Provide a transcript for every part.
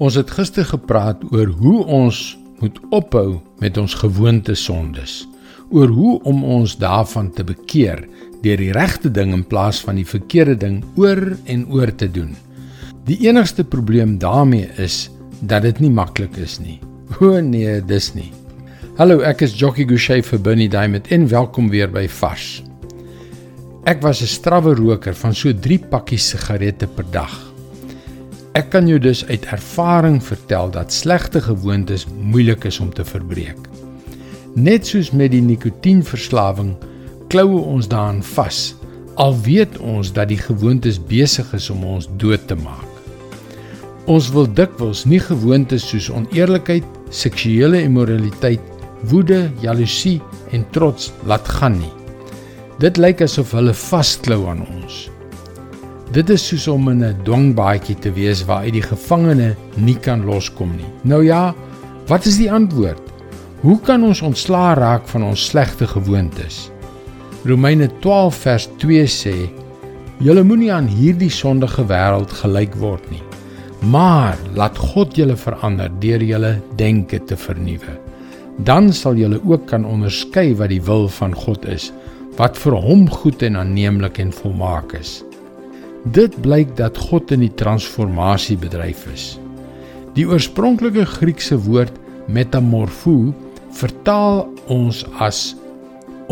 Ons het gister gepraat oor hoe ons moet ophou met ons gewoonte sondes, oor hoe om ons daarvan te bekeer deur die regte ding in plaas van die verkeerde ding oor en oor te doen. Die enigste probleem daarmee is dat dit nie maklik is nie. O nee, dis nie. Hallo, ek is Jockey Gouchee vir Bernie Diamond en welkom weer by Vars. Ek was 'n strawwe roker van so 3 pakkies sigarette per dag. Ek kan jou dus uit ervaring vertel dat slegte gewoontes moeilik is om te verbreek. Net soos met die nikotienverslawing kloue ons daaraan vas al weet ons dat die gewoontes besig is om ons dood te maak. Ons wil dikwels nie gewoontes soos oneerlikheid, seksuele immoraliteit, woede, jaloesie en trots laat gaan nie. Dit lyk asof hulle vasklou aan ons. Dit is soos om in 'n dwangbaadjie te wees waar uit die gevangene nie kan loskom nie. Nou ja, wat is die antwoord? Hoe kan ons ontslaa raak van ons slegte gewoontes? Romeine 12 vers 2 sê: Julle moenie aan hierdie sondige wêreld gelyk word nie, maar laat God julle verander deur julle denke te vernuwe. Dan sal julle ook kan onderskei wat die wil van God is, wat vir hom goed en aanneemlik en volmaak is. Dit blyk dat God in die transformasie bedryf is. Die oorspronklike Griekse woord metamorfo vertaal ons as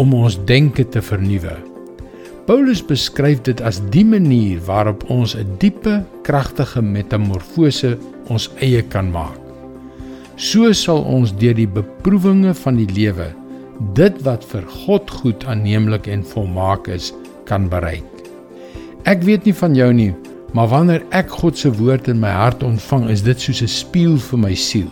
om ons denke te vernuwe. Paulus beskryf dit as die manier waarop ons 'n diepe, kragtige metamorfose ons eie kan maak. So sal ons deur die beproewinge van die lewe dit wat vir God goed aanneemlik en volmaak is, kan bereik. Ek weet nie van jou nie, maar wanneer ek God se woord in my hart ontvang, is dit soos 'n spieël vir my siel.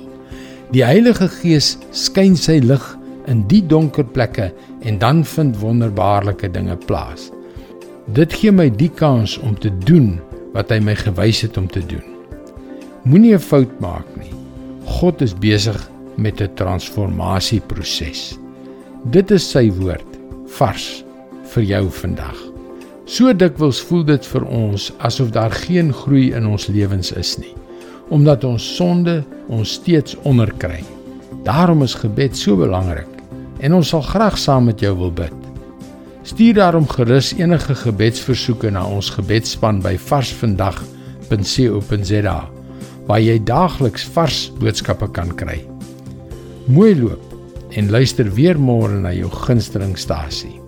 Die Heilige Gees skyn sy lig in die donker plekke en dan vind wonderbaarlike dinge plaas. Dit gee my die kans om te doen wat hy my gewys het om te doen. Moenie 'n fout maak nie. God is besig met 'n transformasieproses. Dit is sy woord vars vir jou vandag. So dikwels voel dit vir ons asof daar geen groei in ons lewens is nie, omdat ons sonde ons steeds onderkry. Daarom is gebed so belangrik en ons sal graag saam met jou wil bid. Stuur daarom gerus enige gebedsversoeke na ons gebedsspan by varsvandag.co.za waar jy daagliks vars boodskappe kan kry. Mooi loop en luister weer môre na jou gunstelingstasie.